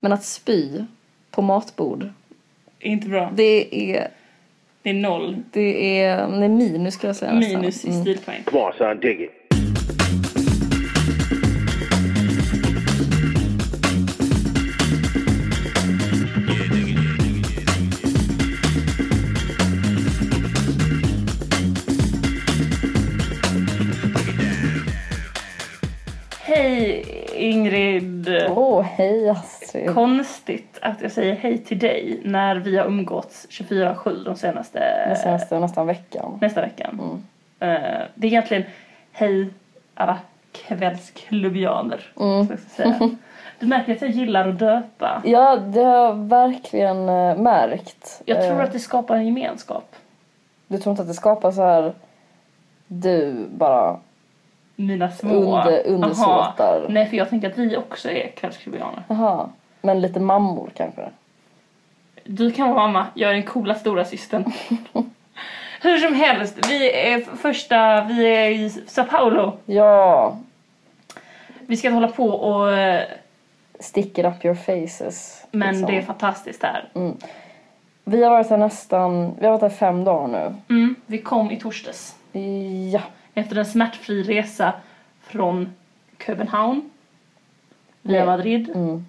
Men att spy på matbord, Inte bra. det är, Det är noll. det är, det är minus skulle jag säga nästan. Minus i Mm. stilpoäng. Come on, son, dig it. Hej Ingrid! Åh, hej Konstigt att jag säger hej till dig när vi har umgåtts 24-7 de senaste... Den senaste nästan veckan. nästa veckan. Mm. Eh, det är egentligen hej alla kvällsklubbianer. Mm. Så jag ska säga. Du märker att jag gillar att döpa. Ja, det har jag verkligen eh, märkt. Jag tror Eh, att det skapar en gemenskap. Du tror inte att det skapar så här du bara Mina små... under, undersåtar? Aha. Nej, för jag tänker att vi också är kvällsklubianer. Jaha. Men lite mammor kanske? Du kan vara mamma, jag är den coola stora systern. Hur som helst, vi är första, vi är i Sao Paulo. Ja. Vi ska hålla på och... eh, Stick it up your faces. Men liksom. det är fantastiskt här. Vi har varit här nästan, vi har varit här fem dagar nu. Mm, vi kom i torsdags. Ja. Efter en smärtfri resa från Köpenhamn via. Madrid. Mm.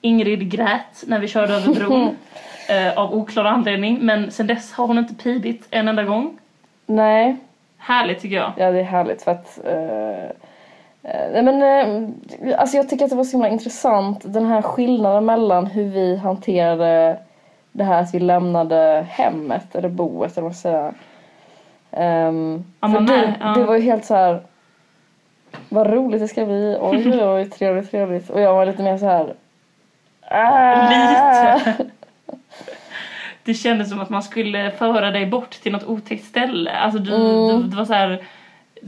Ingrid grät när vi körde över bron eh, av oklar anledning men sen dess har hon inte pidit en enda gång. Nej, Härligt tycker jag. ja det är härligt för att eh, eh, Nej men eh, alltså jag tycker att det var så himla intressant den här skillnaden mellan hur vi hanterade det här att vi lämnade hemmet eller boet eller vad man ska säga. Um, Ja, för du, ja. du var ju helt så här. Vad roligt det ska bli, oj oj oj trevligt trevligt och jag var lite mer så här. "Ah." Lite. Det kändes som att man skulle föra dig bort till något otäckt ställe. Alltså du, Mm. du, det var så här.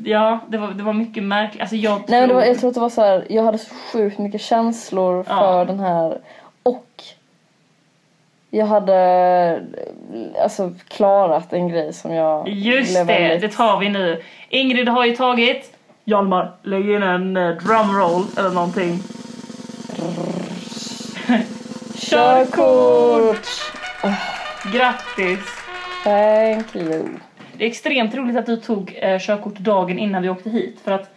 Ja, det var, det var mycket märkligt. Alltså jag Nej men det var, tror- jag tror att det var så här, jag hade så sjukt mycket känslor Ja. för den här och jag hade alltså klarat en grej som jag Just det, väldigt- det tar vi nu. Ingrid har ju tagit... Hjalmar, lägg in en uh, drumroll eller någonting. Körkort! Grattis! Thank you. Det är extremt roligt att du tog eh, körkort dagen innan vi åkte hit för att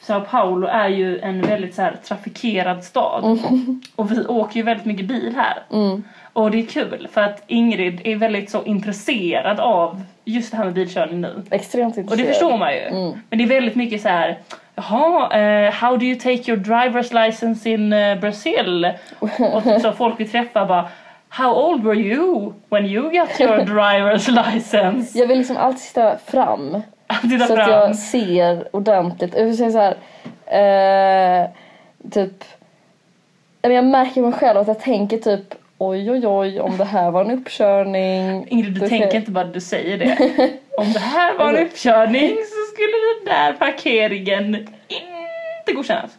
Sao Paulo är ju en väldigt så här, trafikerad stad och vi åker ju väldigt mycket bil här. Mm. Och det är kul för att Ingrid är väldigt så intresserad av just det här med bilkörning nu. Extremt Och intresserad. det förstår man ju. Mm. Men det är väldigt mycket så här. Jaha, eh, how do you take your driver's license in uh, Brazil? Och typ så folk vi träffar bara How old were you when you got your driver's license? Jag vill liksom alltid sitta fram Titta så att fram. jag ser ordentligt. Jag vill säga så här, eh, typ, jag märker mig själv att jag tänker typ oj oj oj om det här var en uppkörning. Ingrid, du då tänker inte bara du säger det. Om det här var en uppkörning så skulle den där parkeringen inte godkännas.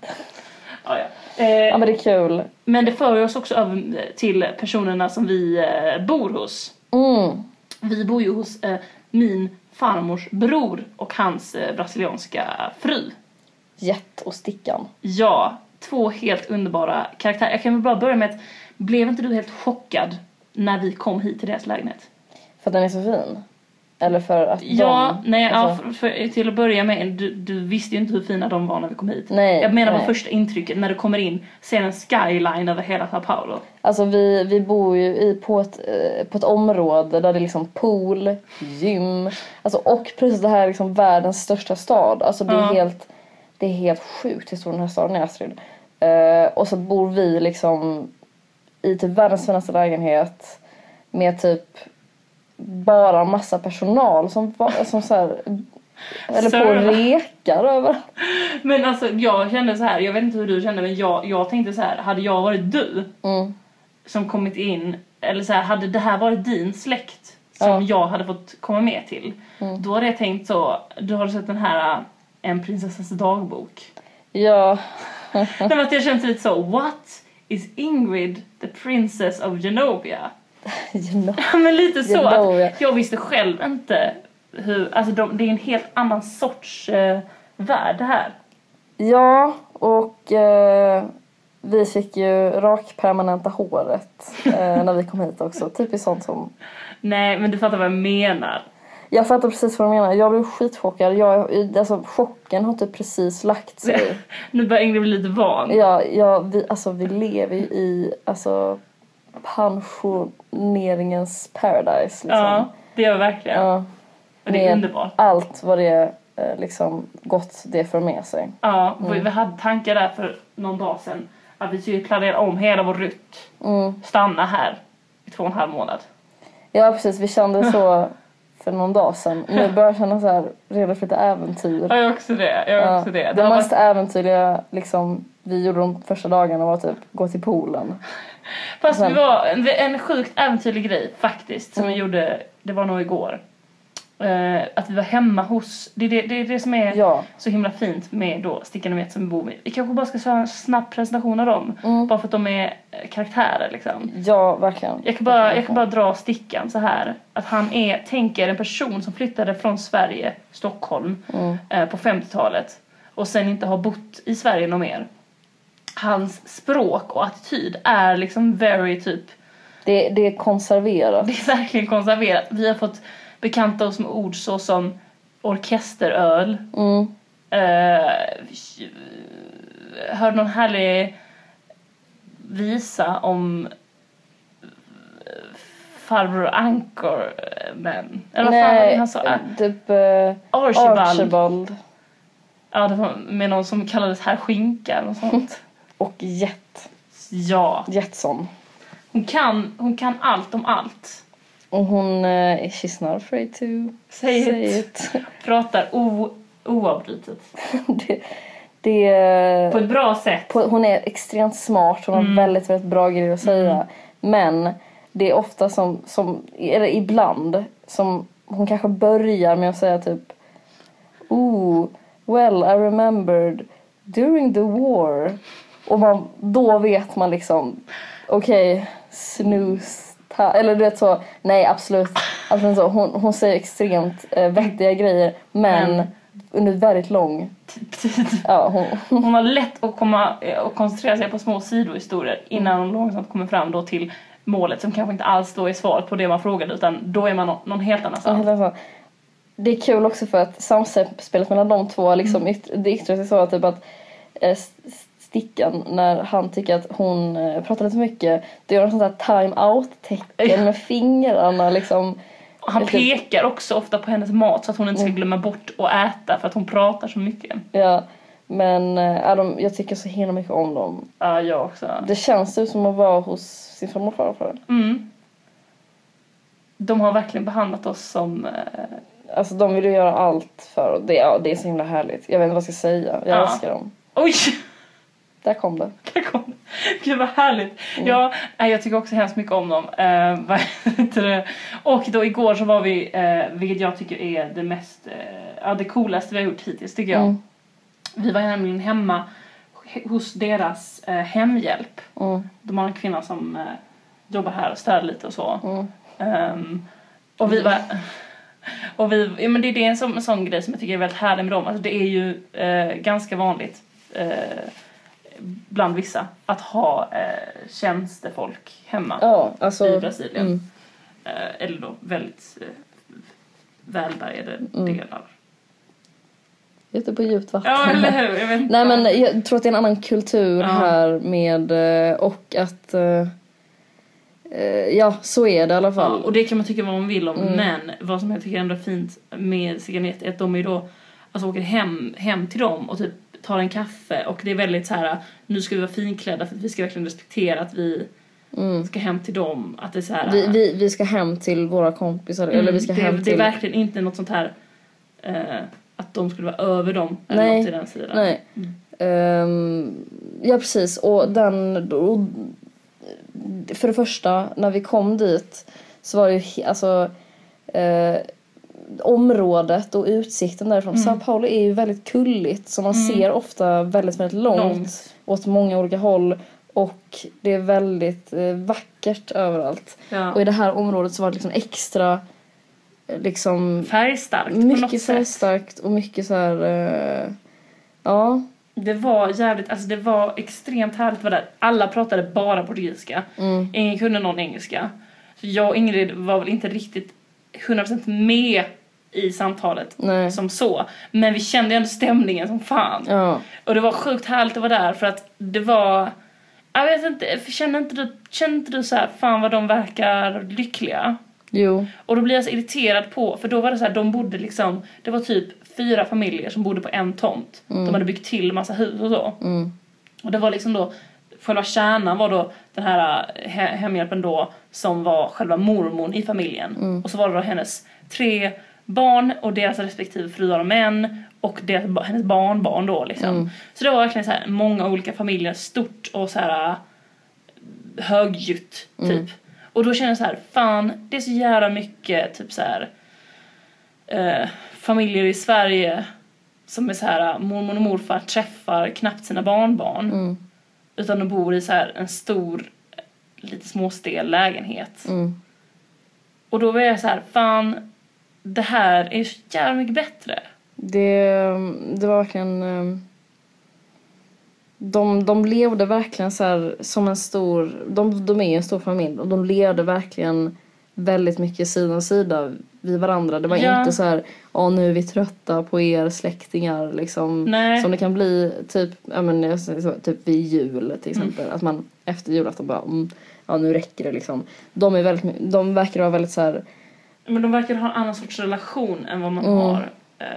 Ja, ja. Eh, Ja men det är kul. Men det för oss också över till personerna som vi eh, bor hos. Mm. Vi bor ju hos eh, min farmors bror och hans eh, brasilianska fru. Jet och Stickan. Ja, två helt underbara karaktärer. Jag kan väl bara börja med att, blev inte du helt chockad när vi kom hit till deras lägenhet? För att den är så fin. Eller för att Ja, de... nej, alltså, ja, för, för, till att börja med, du, du visste ju inte hur fina de var när vi kom hit. Nej, jag menar nej. på första intrycket när du kommer in, ser en skyline över hela Sao Paulo. Alltså vi, vi bor ju i, på, ett, eh, på ett område där det är liksom pool, gym, alltså och precis det här är liksom världens största stad. Alltså det är Ja. helt, det är helt sjukt hur stor den här staden är Astrid. Eh, och så bor vi liksom i typ världens finaste lägenhet med typ bara massa personal som, som så här, eller på och Serva. rekar över. Men alltså jag kände så här, jag vet inte hur du kände men jag, jag tänkte så här, hade jag varit du Mm. som kommit in, eller så här, hade det här varit din släkt som Ja. jag hade fått komma med till, Mm. då hade jag tänkt så, du har sett den här äh, En prinsessas dagbok. Ja, Nej men att jag kände lite så, what is Ingrid the princess of Genovia? You know. Ja, men lite så Genovia. att jag visste själv inte hur, alltså de, det är en helt annan sorts eh, värld här. Ja, och eh, vi fick ju rakpermanenta håret eh, när vi kom hit också. Typiskt sånt som... Nej, men du fattar vad jag menar. Jag fattar precis vad du menar. Jag blev skitchockad. Jag, alltså, chocken har typ precis lagt sig. Nu börjar Ingrid bli lite van. Ja, ja vi, alltså, vi lever ju i alltså, pensioneringens paradise. Liksom. Ja, det vi verkligen. Ja, och det är underbart. allt vad det eh, liksom gott det för med sig. Ja, Mm. vi- hade tankar där för någon dag sedan att vi skulle planera om hela vår rutt. Mm. Stanna här i två och en halv månad. Ja precis, vi kände så för någon dag sedan. Nu börjar jag känna så här redo för lite äventyr. Jag är också det. Jag är Ja, också det. det har mest äventyrliga liksom, vi gjorde de första dagarna var typ gå till poolen. Fast det var en, en sjukt äventyrlig grej faktiskt som Mm. vi gjorde, det var nog igår. Eh, att vi var hemma hos, det är det, det, är det som är Ja. så himla fint med då Stickan och Vet som vi bor med. Vi kanske bara ska köra en snabb presentation av dem. Mm. Bara för att de är karaktärer liksom. Ja, verkligen. Jag kan, bara, jag kan bara dra Stickan så här. Att han är, tänker en person som flyttade från Sverige, Stockholm, Mm. eh, på 50-talet. Och sen inte har bott i Sverige något mer. Hans språk och attityd är liksom very typ Det, det är konserverat. det är verkligen konserverat. Vi har fått bekanta oss med ord så som orkesteröl. Mm. Uh, hörde någon härlig visa om eh, farbror Anchorman. Eller vad fan var det han sa? Typ eh, Archibald. Archibald Ja, det var med någon som kallades herr Skinka eller sånt. Och Jet. ja, Jetson. hon kan, hon kan allt om allt. Och hon eh, she's not afraid to Say say it. it. Pratar o, oavbrutet. det, det, På ett bra sätt. på, hon är extremt smart, hon har Mm. väldigt, väldigt bra grejer att säga. Men det är ofta som, som, eller ibland, som hon kanske börjar med att säga typ Ooh, well I remembered during the war. Och man, då vet man liksom, okej, snooze. ta- Eller du vet så, nej absolut. absolut så. Hon, hon säger extremt eh, vettiga grejer men Men- under väldigt lång, ja hon, Hon har lätt att komma eh, och koncentrera sig på små sidohistorier innan hon långsamt kommer fram då till målet som kanske inte alls då är svaret på det man frågade utan då är man nå- någon helt annanstans. alltså. Det är kul också för att samspelet mellan de två liksom yt- det yttrar sig så att typ att eh, Stickan när han tycker att hon eh, pratar lite för mycket då gör han sånt där time out tecken med fingrarna liksom. Han pekar också ofta på hennes mat så att hon inte ska glömma bort att äta för att hon pratar så mycket. Ja. Men ja, de, jag tycker så himla mycket om dem. Ja, jag också. Det känns ju som att vara hos sin farmor och farfar. Mm. De har verkligen behandlat oss som... eh, Alltså de vill ju göra allt för och det, ja, det är så himla härligt. Jag vet inte vad jag ska säga. Jag Ja. älskar dem. Oj! Där kom det. Där kom det. Gud vad härligt. Ja, nej, jag tycker också hemskt mycket om dem. Eh? Och då igår så var vi, eh, vilket jag tycker är det mest, eh, ja det coolaste vi har gjort hittills tycker jag. Mm. Vi var nämligen hemma hos deras eh, hemhjälp. Mm. De har en kvinna som eh, jobbar här och städar lite och så. Mm. Ehm, och vi var... Och vi, ja, men det, det är en sån, en sån grej som jag tycker är väldigt härlig med dem. Alltså det är ju eh, ganska vanligt eh, bland vissa att ha eh, tjänstefolk hemma Ja, alltså. i Brasilien. Mm. Eh, eller då väldigt eh, välbärgade Mm. delar. Ute på djupt vatten. Ja, eller hur? Jag vet. Nej men jag tror att det är en annan kultur Ja. här med eh, och att eh, eh, ja så är det i alla Ja, fall. och det kan man tycka vad man vill om Mm. men vad som jag tycker ändå är fint med Ciganet är att de är då alltså åker hem, hem till dem och typ tar en kaffe och det är väldigt så här nu ska vi vara finklädda för att vi ska verkligen respektera att vi Mm. ska hem till dem att det är så här Vi, vi, vi ska hem till våra kompisar mm, eller vi ska det, hem det är till... verkligen inte något sånt här eh, att de skulle vara över dem eller Nej, något i den sidan. Nej. Mm. Ehm, ja precis och den... Och, för det första när vi kom dit så var det ju alltså eh, området och utsikten därifrån. Mm. Sao Paulo är ju väldigt kulligt så man Mm. ser ofta väldigt, väldigt långt. Långt. åt många olika håll och det är väldigt eh, vackert överallt. Ja. Och i det här området så var det liksom extra eh, liksom Färgstarkt mycket sätt. färgstarkt och mycket så här eh, ja Det var jävligt, alltså det var extremt härligt att vara där. Alla pratade bara portugisiska. Mm. Ingen kunde någon engelska. Så jag och Ingrid var väl inte riktigt 100% med i samtalet Nej. som så. Men vi kände ändå stämningen som fan. Ja. Och det var sjukt härligt att vara där för att det var... Jag vet inte, känner inte du, känner inte du så här, fan vad de verkar lyckliga? Jo. Och då blir jag så irriterad på, för då var det så här, de bodde liksom, det var typ fyra familjer som bodde på en tomt. De hade byggt till massa hus och så. Mm. Och det var liksom då, själva kärnan var då den här eh, he- hemhjälpen då som var själva mormon i familjen. Och så var det då hennes tre barn och deras respektive fruar och män och deras, hennes barnbarn då liksom. Så det var verkligen så här många olika familjer, stort och så här högljutt typ. Och då kände jag så här, fan det är så jävla mycket typ så här eh, familjer i Sverige som är så här mormor och morfar träffar knappt sina barnbarn. Mm. Utan de bor i så här en stor, lite småstel lägenhet. Mm. Och då var jag så här, fan det här är så jävla mycket bättre. Det, det var verkligen... eh, De, de levde verkligen så här som en stor... De, de är en stor familj och de levde verkligen väldigt mycket sida om sida vid varandra. Det var Ja. inte så här, ja nu är vi trötta på er släktingar liksom. Nej. Som det kan bli typ, ja men typ vid jul till exempel. Att man efter julafton bara, mm, ja nu räcker det liksom. De är väldigt, de verkar vara väldigt så här, Men de verkar ha en annan sorts relation än vad man Mm. har eh,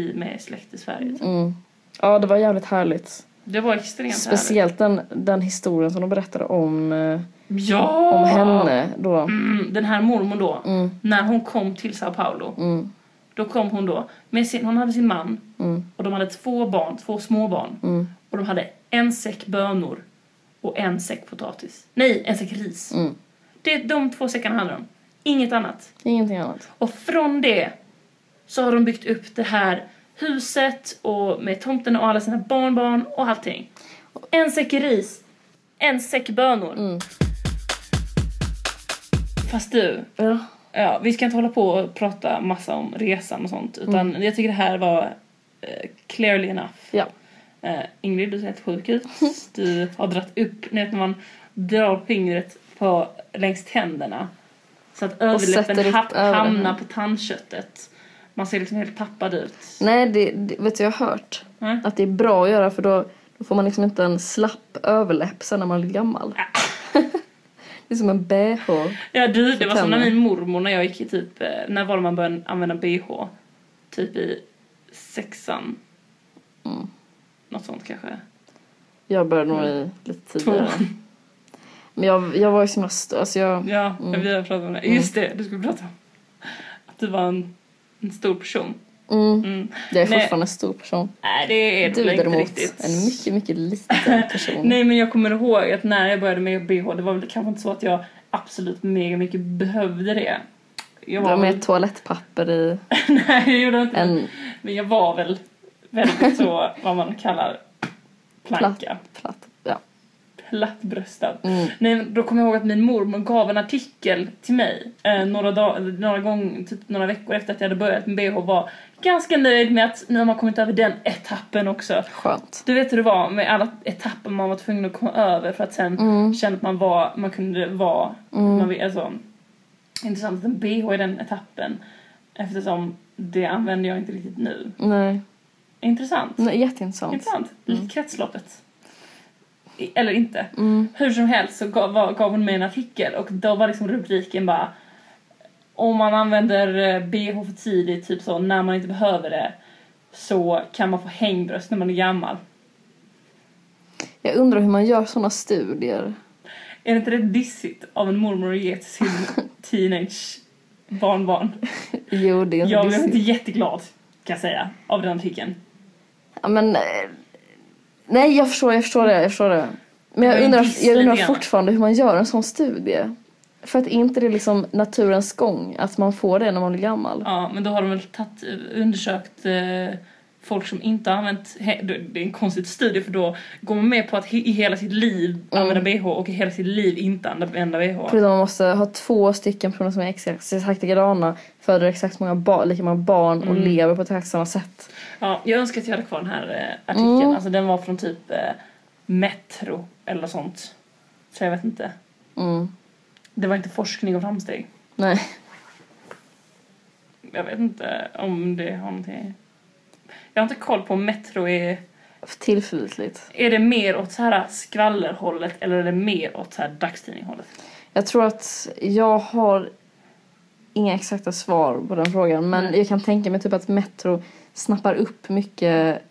i, med släkt i Sverige. typ. mm. Ja det var jävligt härligt. Det var extremt härligt. Speciellt den, den historien som de berättade om, eh, Ja! om henne då. Mm, den här mormor då, Mm, när hon kom till Sao Paulo, mm, då kom hon då med sin, hon hade sin man mm, och de hade två barn, två små barn. Och de hade en säck bönor och en säck potatis. Nej, en säck ris. Det är de två säckarna handlar om. Inget annat. Ingenting annat. Och från det så har de byggt upp det här huset och med tomten och alla sina barnbarn och allting. En säck ris, en säck bönor. Mm. Fast du, Ja. ja, vi ska inte hålla på och prata massa om resan och sånt utan jag tycker det här var eh, clearly enough. Ja. Eh, Ingrid, du ser helt sjuk ut. Du har dratt upp, ni vet när man drar fingret på, längs tänderna så att överläppen ha, över hamnar den. på tandköttet. Man ser liksom helt tappad ut. Nej, det, det, vet du jag har hört Nej. att det är bra att göra för då, då får man liksom inte en slapp överläpp sen när man blir gammal. det är som en bh. Ja du, det var som när min mormor när jag gick i typ, eh, när var det man började använda bh? Typ i sexan. Mm. Något sånt kanske. Jag började nog i lite tidigare. Men jag, jag var ju så. Alltså jag, Ja, Mm. vi har pratat om det. Just det, du skulle prata om att du var en, en stor person. mm, Mm. jag är Nej. fortfarande en stor person. Nej, det är Du inte däremot, riktigt. en mycket, mycket liten person. Nej, men jag kommer ihåg att när jag började med bh, det var väl kanske inte så att jag absolut mega mycket behövde det. Jag var var med väl... toalettpapper i Nej, jag gjorde inte det. en Men jag var väl väldigt så, vad man kallar planka. platt, platt. Plattbröstad. Mm. Nej, då kommer jag ihåg att min mormor gav en artikel till mig eh, några, dag, några gånger, typ några veckor efter att jag hade börjat med bh var ganska nöjd med att nu har man kommit över den etappen också. Skönt. Du vet hur det var med alla etapper man var tvungen att komma över för att sen Mm. känna att man var, man kunde vara, Mm. man alltså intressant att en bh i den etappen eftersom det använder jag inte riktigt nu. Nej. Intressant. Nej, jätteintressant. Intressant. Lite kretsloppet. Eller inte. Mm. Hur som helst så gav, var- gav hon mig en artikel och då var liksom rubriken bara om man använder eh, bh för tidigt, typ så, när man inte behöver det så kan man få hängbröst när man är gammal. Jag undrar hur man gör sådana studier. Är det inte rätt dissigt av en mormor att ge till sin teenage barnbarn? Jo, det är Jag blev inte jätteglad, kan jag säga, av den artikeln. Ja, men... Nej, jag förstår, jag förstår det, jag förstår det. Men jag undrar, jag undrar fortfarande hur man gör en sån studie. För att är inte det liksom naturens gång att man får det när man blir gammal? Ja, men då har de väl tagit, undersökt eh, folk som inte har använt, det är en konstig studie för då går man med på att i hela sitt liv använda bh och i hela sitt liv inte använda bh. Förutom man måste ha två stycken personer som är exakt, likadana, föder exakt många barn, lika många barn och Mm. lever på ett exakt samma sätt. Ja, jag önskar att jag hade kvar den här eh, artikeln. Mm. Alltså den var från typ eh, Metro eller sånt. Så jag vet inte. Mm. Det var inte forskning och framsteg. Nej. Jag vet inte om det har någonting... Jag har inte koll på om Metro är... Tillförlitligt. Är det mer åt så här skvallerhållet eller är det mer åt så här dagstidninghållet? Jag tror att jag har inga exakta svar på den frågan. Men Nej. jag kan tänka mig typ att Metro snappar upp mycket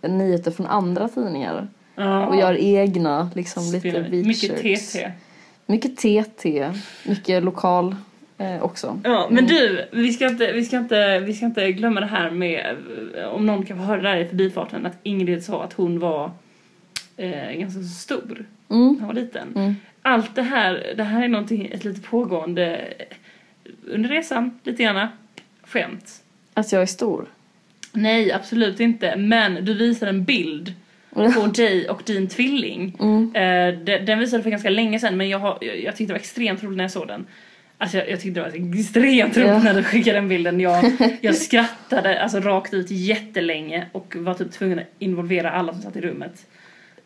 nyheter från andra tidningar. Ja. Och gör egna, liksom lite Mycket research. TT. Mycket TT. Mycket lokal eh, också. Ja, men du, vi ska, inte, vi, ska inte, vi ska inte glömma det här med, eh, om någon kan få höra det här i förbifarten, att Ingrid sa att hon var eh, ganska stor Mm. när hon var liten. Mm. Allt det här, det här är någonting, ett lite pågående, under resan, lite grann, skämt. Att jag är stor. Nej, absolut inte, men du visar en bild på dig och din tvilling. Mm. Eh, de- den visade för ganska länge sedan men jag, har, jag, jag tyckte det var extremt roligt när jag såg den. Alltså jag, jag tyckte det var extremt roligt Ja. när du skickade den bilden. Jag, jag skrattade alltså rakt ut jättelänge och var typ tvungen att involvera alla som satt i rummet. Så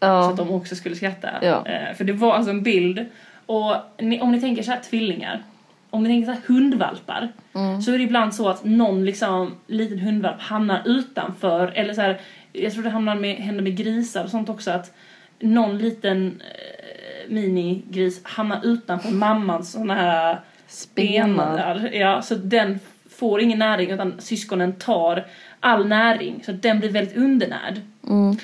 Ja. att de också skulle skratta. Ja. Eh, för det var alltså en bild och ni, om ni tänker så här tvillingar. Om ni tänker så här hundvalpar Mm. så är det ibland så att någon liksom liten hundvalp hamnar utanför eller så här, jag tror det hamnar med, händer med grisar och sånt också att någon liten eh, minigris hamnar utanför mammans såna här Spenar. Ja, så den får ingen näring utan syskonen tar all näring så att den blir väldigt undernärd. Mm.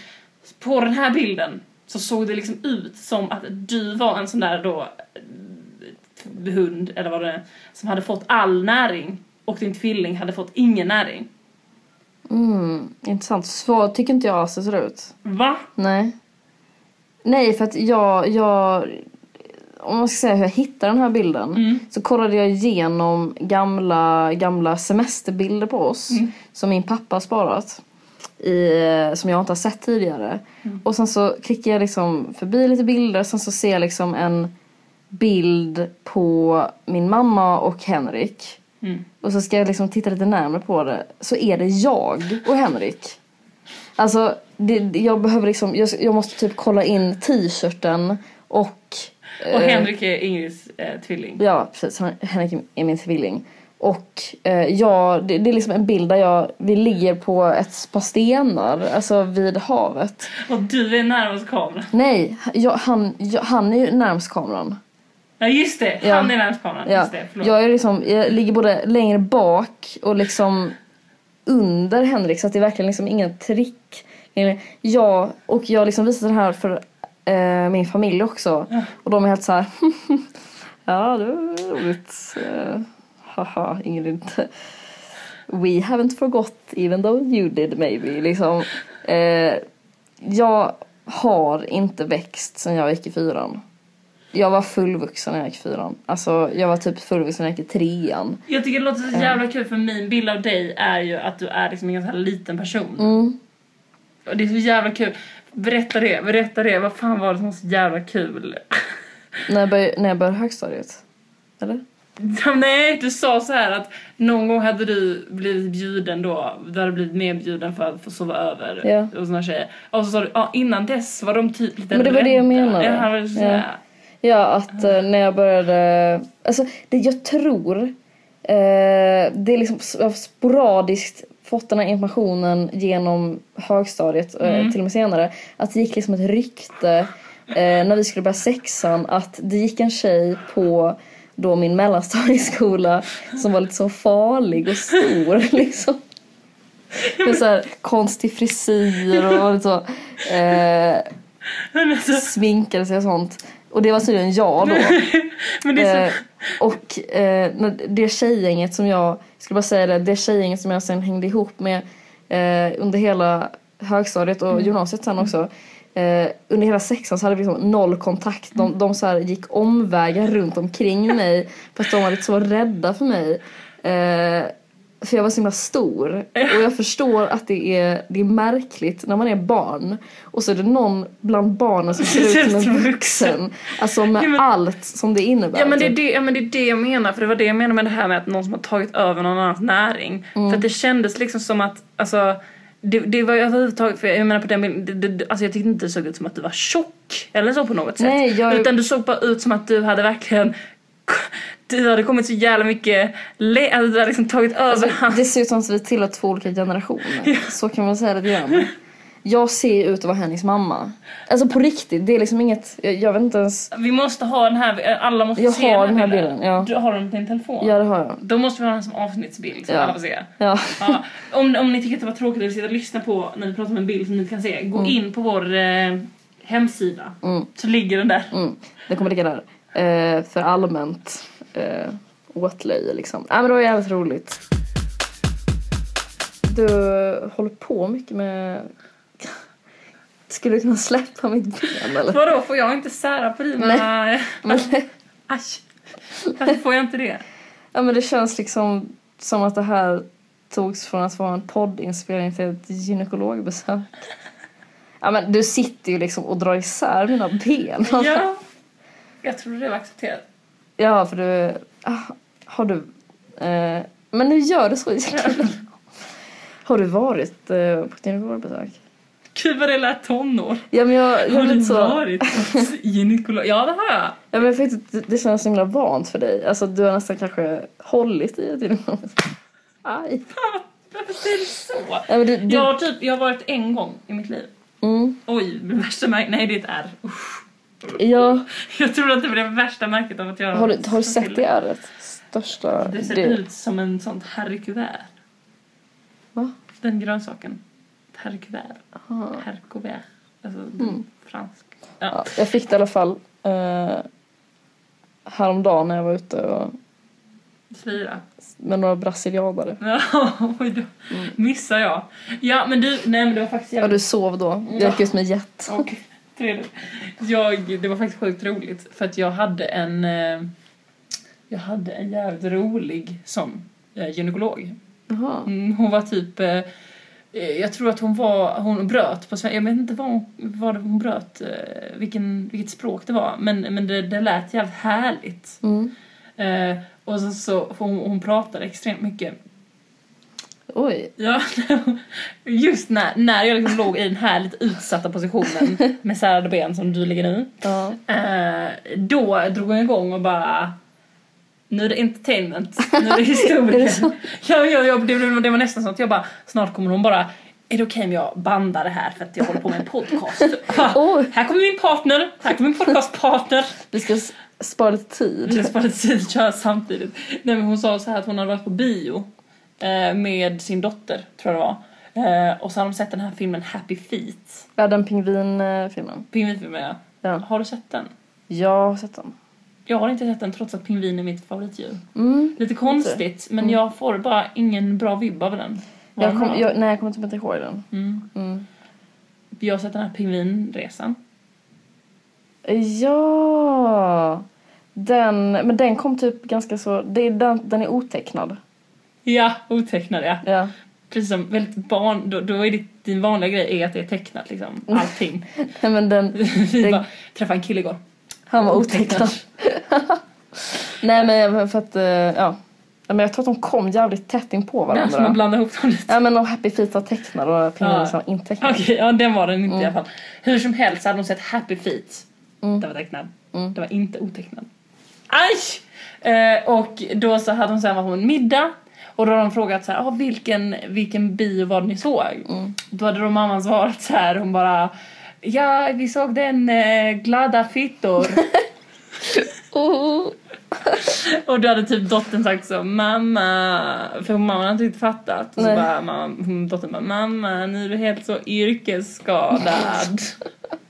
På den här bilden så såg det liksom ut som att du var en sån där då eh, hund eller vad det är som hade fått all näring och din tvilling hade fått ingen näring. Mm. Intressant. Så tycker inte jag alls det ser ut. Va? Nej. Nej, för att jag, jag... Om man ska säga hur jag hittade den här bilden. Mm. Så kollade jag igenom gamla, gamla semesterbilder på oss. Mm. Som min pappa har sparat. I, som jag inte har sett tidigare. Mm. Och sen så klickar jag liksom förbi lite bilder. Sen så ser jag liksom en bild på min mamma och Henrik. Mm. Och så ska jag liksom titta lite närmare på det. Så är det jag och Henrik. Alltså, det- jag behöver liksom, jag, jag måste typ kolla in t-shirten och... Och eh, Henrik är Ingrids eh, tvilling. Ja, precis. Han- Henrik är min tvilling. Och eh, ja, det, det är liksom en bild där jag, vi ligger på ett par stenar, alltså vid havet. Och du är närmast kameran. Nej, jag, han, jag, han är ju närmst kameran. Ja just det, Ja. han är närmast kameran. Ja, Just det, förlåt. jag, är liksom, jag ligger både längre bak och liksom under Henrik så att det är verkligen liksom ingen trick. Jag, och jag liksom visar den här för eh, min familj också. Ja. Och de är helt så här. ja, det var roligt. Eh, haha, Ingrid. We haven't forgot even though you did maybe. Liksom. Eh, jag har inte växt sen jag gick i fyran. Jag var fullvuxen när jag gick i fyran. Alltså jag var typ fullvuxen när jag gick i trean. Jag tycker det låter så jävla kul för min bild av dig är ju att du är liksom en ganska liten person. Mm. Och det är så jävla kul. Berätta det, berätta det. Vad fan var det som var så jävla kul? När, jag började, när jag började högstadiet. Eller? Ja, Nej, du sa så här att någon gång hade du blivit bjuden då, du hade blivit medbjuden för att få sova över Ja. några tjejer. Och så sa du, ja innan dess var de typ lite Men det var det jag rädda. menade. Ja, så Ja. Ja, att eh, när jag började... Alltså, det jag tror... Eh, det är liksom sporadiskt fått den här informationen genom högstadiet, eh, Mm. till och med senare. Att det gick liksom ett rykte eh, när vi skulle börja sexan att det gick en tjej på då min mellanstadieskola som var lite så farlig och stor liksom. Med så här konstig frisyr och så. Eh, sminkade sig och sånt. Och det var tydligen jag då. men det är eh, så... och eh, det tjejgänget som jag, skulle bara säga det, det tjejgänget som jag sen hängde ihop med eh, under hela högstadiet och gymnasiet sen också. Eh, under hela sexan så hade vi liksom noll kontakt. De, de så gick omvägar runt omkring mig för att de var lite så rädda för mig. För jag var så himla stor. Och jag förstår att det är, det är märkligt när man är barn. Och så är det någon bland barnen som ser ut som en vuxen. Alltså med Ja, men- allt som det innebär. Ja men, det är typ. det, ja men det är det jag menar, för det var det jag menade med det här med att någon som har tagit över någon annans näring. För att det kändes liksom som att, alltså det, det var överhuvudtaget, för jag menar på den bilden, det, det, alltså jag tyckte inte det såg ut som att du var tjock eller så på något sätt. Nej, jag- Utan du såg bara ut som att du hade verkligen, du hade kommit så jävla mycket, le, alltså du hade liksom tagit över Alltså, hans... det ser ut som att vi tillhör två olika generationer. Så kan man säga lite grann. Jag ser ut att vara Hennings mamma. Alltså på riktigt, det är liksom inget, jag, jag vet inte ens. Vi måste ha den här, alla måste Jag se har den här bilden, ja. Du har den på din telefon? Ja det har jag. Då måste vi ha den som avsnittsbild så Ja. alla får se. Ja. Ja, om, om ni tycker att det var tråkigt att sitta och lyssna på när vi pratar om en bild som ni inte kan se, gå in på vår eh, hemsida. Mm. Så ligger den där. Mm, det kommer ligga där. Eh, för allmänt eh, åtlöje liksom. Ja men det var jävligt roligt. Du håller på mycket med... Skulle du kunna släppa mitt ben eller? Vadå, får jag inte sära på dina... Men, Aj! Varför får jag inte det? ja men det känns liksom som att det här togs från att vara en poddinspelning till ett gynekologbesök. Ja men du sitter ju liksom och drar isär mina ben. Ja, jag trodde det var accepterat. Ja, för du... ah, Har du... Eh, men nu gör du så Har du varit eh, på gynekologbesök? Gud vad det lät tonår. Ja, men jag, jag Har du så... varit gynekolog? Ja, det har jag. Ja, men jag inte, det, det känns så himla vant för dig. Alltså, du har nästan kanske hållit i ett gynekologbesök. Aj. Varför säger du så? Ja, du, du, Jag har, typ, jag har varit en gång i mitt liv. mm, Oj, det värsta märket. Nej, det är ett R. Usch. Ja, Jag trodde att det var det värsta märket av att jag... har, du, har du sett det ärret? Största... Det ser ut som en sånt herrkuvert. Va? Den grönsaken. Herrkuvert. Herrkuvert. Alltså Mm. fransk. Ja, Ja. jag fick det i alla fall eh, häromdagen när jag var ute och, Slira. med några brasilianare. Ja, oj då. Missar jag. Ja, men du, nej men det var faktiskt Ja, jävligt... du sov då. Jag gick ut med jet. Trevligt. Jag, det var faktiskt sjukt roligt för att jag hade en... eh, Jag hade en jävligt rolig sån eh, gynekolog. Mm, hon var typ... eh, Jag tror att hon var... Hon bröt på svenska. Jag vet inte vad hon, vad hon bröt. Vilken, vilket språk det var. Men, men det, det lät jävligt härligt. Mm. Och så, så hon, hon pratade extremt mycket. Oj. Ja, just när, när jag liksom låg i den här lite utsatta positionen med särade ben som du ligger nu. Ja. Eh, då drog hon igång och bara nu är det entertainment, nu är det historia. Ja, ja, ja, det, var- det var nästan så att jag bara, snart kommer hon bara är det okej om jag bandar det här för att jag håller på med en podcast? Oj. här kommer min partner, här kommer min podcastpartner. Vi ska spara lite Vi tid. ska spara lite tid och köra samtidigt. Nej men hon sa så här att hon hade varit på bio med sin dotter, tror jag det var. Eh, och så hade de sett den här filmen Happy Feet. Ja, den pingvinfilmen. Pingvinfilmen ja. Ja. Har du sett den? Jag har sett den. Jag har inte sett den trots att pingvin är mitt favoritdjur. Mm. Lite konstigt, men jag får bara ingen bra vibb av den. Jag kom, har. jag, nej, jag kommer typ inte ihåg den. Mm. Mm. jag har sett den här pingvinresan. Ja! Den, men den kom typ ganska så... Det den, den är otecknad. Ja, otecknad ja. Precis som väldigt barn, då, då är ditt, din vanliga grej är att det är tecknat liksom. Allting. Nej, men den, Vi Det- bara träffade en kille igår. han var otecknad. Nej men för att, eh, ja. Men jag tror att de kom jävligt tätt in på Ja, så man varandra. blandar ihop dem lite. Ja men och Happy Feet var tecknad och Pingvinen Ja. var inte tecknad. Okej, ja den var den inte i Mm. alla fall. Hur som helst så hade de sett Happy Feet. Mm. Det var tecknad. Mm. Det var inte otecknad. Aj! Eh, och då så hade de sen varit på en middag. Och då hade de frågat så här, ah, vilken, vilken bio var det ni såg? Mm. Då hade då mamman svarat så här, hon bara Ja, vi såg den eh, glada fittor. Oh. och då hade typ dottern sagt så, mamma, för mamma hade inte fattat. Och så bara, mamma, dottern bara, mamma, nu är du helt så yrkesskadad.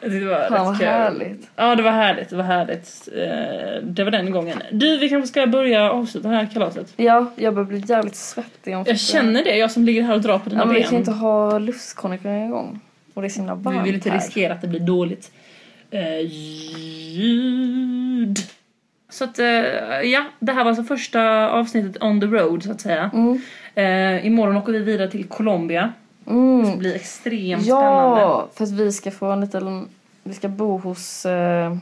Det var Fan vad kul. härligt. Ja, det var härligt, det var härligt. Eh, Det var den gången. Du, vi kanske ska börja avsluta det här kalaset. Ja, jag börjar bli jävligt svettig om Jag känner det, jag som ligger här och drar på dina Ja men vi ben. kan inte ha lustkondition igång. Och det är så himla varmt Vi vill inte här. riskera att det blir dåligt eh, ljud. så att eh, ja, det här var alltså första avsnittet on the road så att säga. Mm. Eh, imorgon åker vi vidare till Colombia. Det Mm. blir extremt spännande. Ja, för att vi ska få en liten... Vi ska bo hos eh,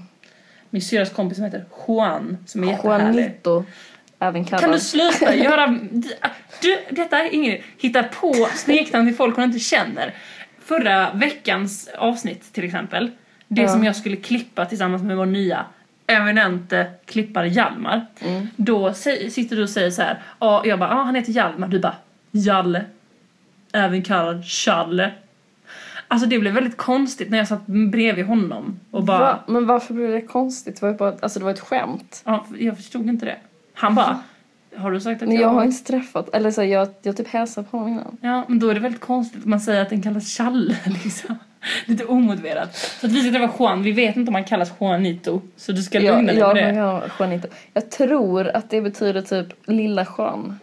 Min syrras kompis som heter Juan som är jättehärlig. Juanito, även kallad. Kan du sluta göra... Du, detta är ingen Hitta på smeknamn till folk hon inte känner. Förra veckans avsnitt till exempel. Det Ja. som jag skulle klippa tillsammans med vår nya eminente klippare Hjalmar. Mm. Då sitter du och säger så här. Ja, jag bara, ah, han heter Hjalmar. Du bara, Jalle. Även kallad Challe. Alltså det blev väldigt konstigt när jag satt bredvid honom och bara... Va? Men varför blev det konstigt? Det var bara, alltså det var ett skämt. Ja, jag förstod inte det. Han bara, har du sagt att jag... jag har inte träffat, eller så jag, jag typ hälsat på honom innan. Ja, men då är det väldigt konstigt att man säger att den kallas Challe liksom. Lite omotiverat. Så att vi ska träffa Juan, vi vet inte om han kallas Juanito. Så du ska lugna dig jag, med det. jag, Juanito. jag tror att det betyder typ lilla Juan.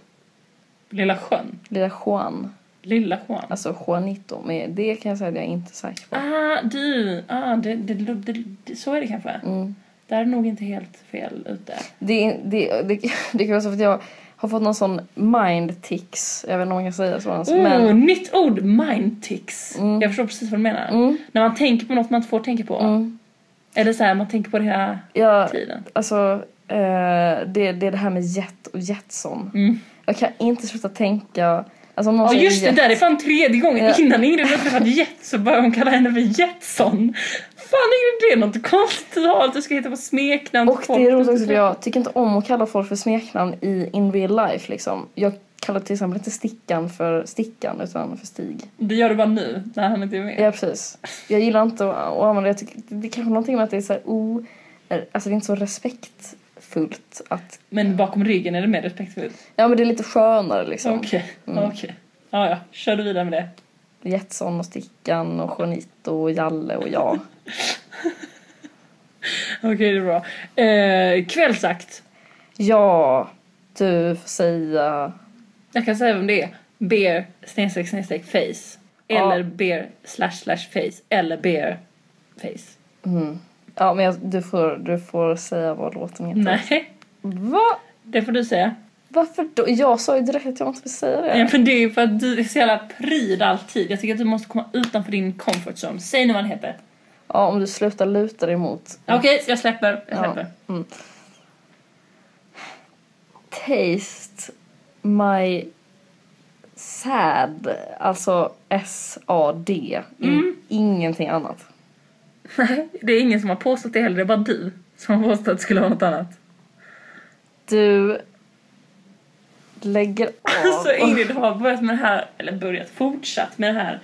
Lilla sjön. Lilla Juan. Lilla Juan. Alltså Juanito. Men det kan jag säga att jag är inte säker på. Ah, du. Ah, det, det, det, det, så är det kanske. Mm. Där är nog inte helt fel ute. Det, det, det, det kan vara så för att jag har fått någon sån mind tics. Jag vet inte om man kan säga så. Alltså. Oh, Men, nytt ord! Mindtics. Mm. Jag förstår precis vad du menar. mm, När man tänker på något man inte får tänka på. mm. Eller så här, man tänker på det hela Jag, tiden. alltså, eh, det, det är det här med jet och Jetson. Mm. Jag kan inte sluta tänka... Alltså Ja just det, där är fan tredje gången. Ja. Innan Ingrid hade träffat Jet så började hon kalla henne för Jetson. Fan Ingrid, det är något konstigt du har att du ska hitta på smeknamn Och det är roligt också för jag tycker inte om att kalla folk för smeknamn i in real life liksom. Jag kallar till exempel inte Stickan för Stickan utan för Stig. Det gör du bara nu, när han inte är med. Ja precis. Jag gillar inte att, att använda det. Det är kanske någonting med att det är så här o... Alltså det är inte så respektfullt att... Men bakom ryggen är det mer respektfullt. Ja men det är lite skönare liksom. Okej, Mm. okej. Ja, ja. Kör du vidare med det. Jetson och Stickan och Juanito och Jalle och jag. Okej, det är bra. Eh, kvällsakt. ja, du får säga... Jag kan säga vem det är. Bear snedstreck snedstreck face. Ja. Eller bear slash slash face. Eller bear face. Mm. Ja men jag, du, får, du får säga vad låten heter. Nej, Va? det får du säga. Varför då? Jag sa ju direkt att jag inte vill säga det. Ja, men det är ju för att du är så jävla pryd alltid. Jag tycker att du måste komma utanför din comfort zone. Säg nu vad han heter. Ja, om du slutar luta dig mot. Okej, jag släpper. Jag Ja. släpper. Taste my sad. Alltså S-A-D. Mm. Ingenting annat. Nej, det är ingen som har påstått det heller. Det är bara du som har påstått att det skulle vara något annat. Du lägger av. Alltså Ingrid har börjat med det här, eller börjat, fortsatt med det här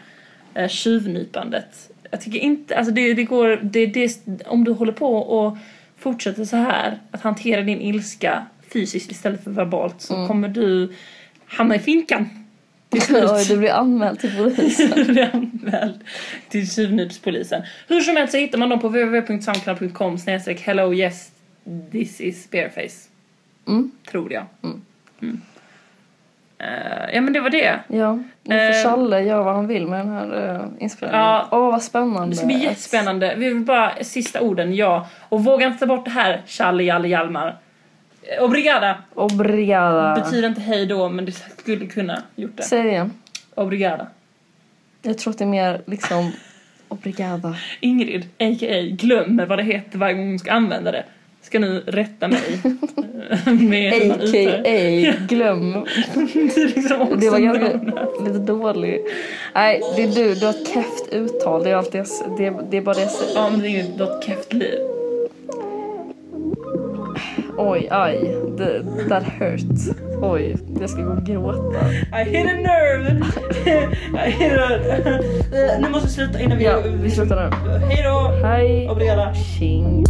eh, tjuvnypandet. Jag tycker inte, alltså det, det går, det, det, om du håller på och fortsätter så här, att hantera din ilska fysiskt istället för verbalt så kommer du hamna i finkan. Oj, du blir anmäld till polisen. Du blir anmäld till tjuvnypspolisen. Hur som helst så hittar man dem på www.soundcloud.com snedstreck hello yes this is bareface. Mm. Tror jag. Mm. Mm. Eh, ja men det var det. Ja, nu får Eh. Challe göra vad han vill med den här uh, inspelningen. Ja. Åh, vad spännande. Det ska bli jättespännande. Vi vill bara sista orden, ja. Och våga inte ta bort det här, Challe, Jalle, Hjalmar. Obrigada Obrigada. betyder inte hej då, men det skulle kunna gjort det. Säg det igen. Obrigada. Jag tror att det är mer liksom obrigada. Ingrid, a.k.a. glömmer vad det heter varje gång hon ska använda det. Ska nu rätta mig. med. A.k.a. glöm. Det är liksom Det var ganska lite dålig. Nej, det är du. Du har ett keft uttal. Det är, alltid, det, det är bara det jag säger. Ja men det är ju ett keft liv. Oj, aj. Det, that hurt. Oj, jag ska gå och gråta. I hit a nerve! I hit a... Nu måste vi sluta innan vi... Ja, vi slutar nu. Hej då! Hej. Obrigada! Tjing.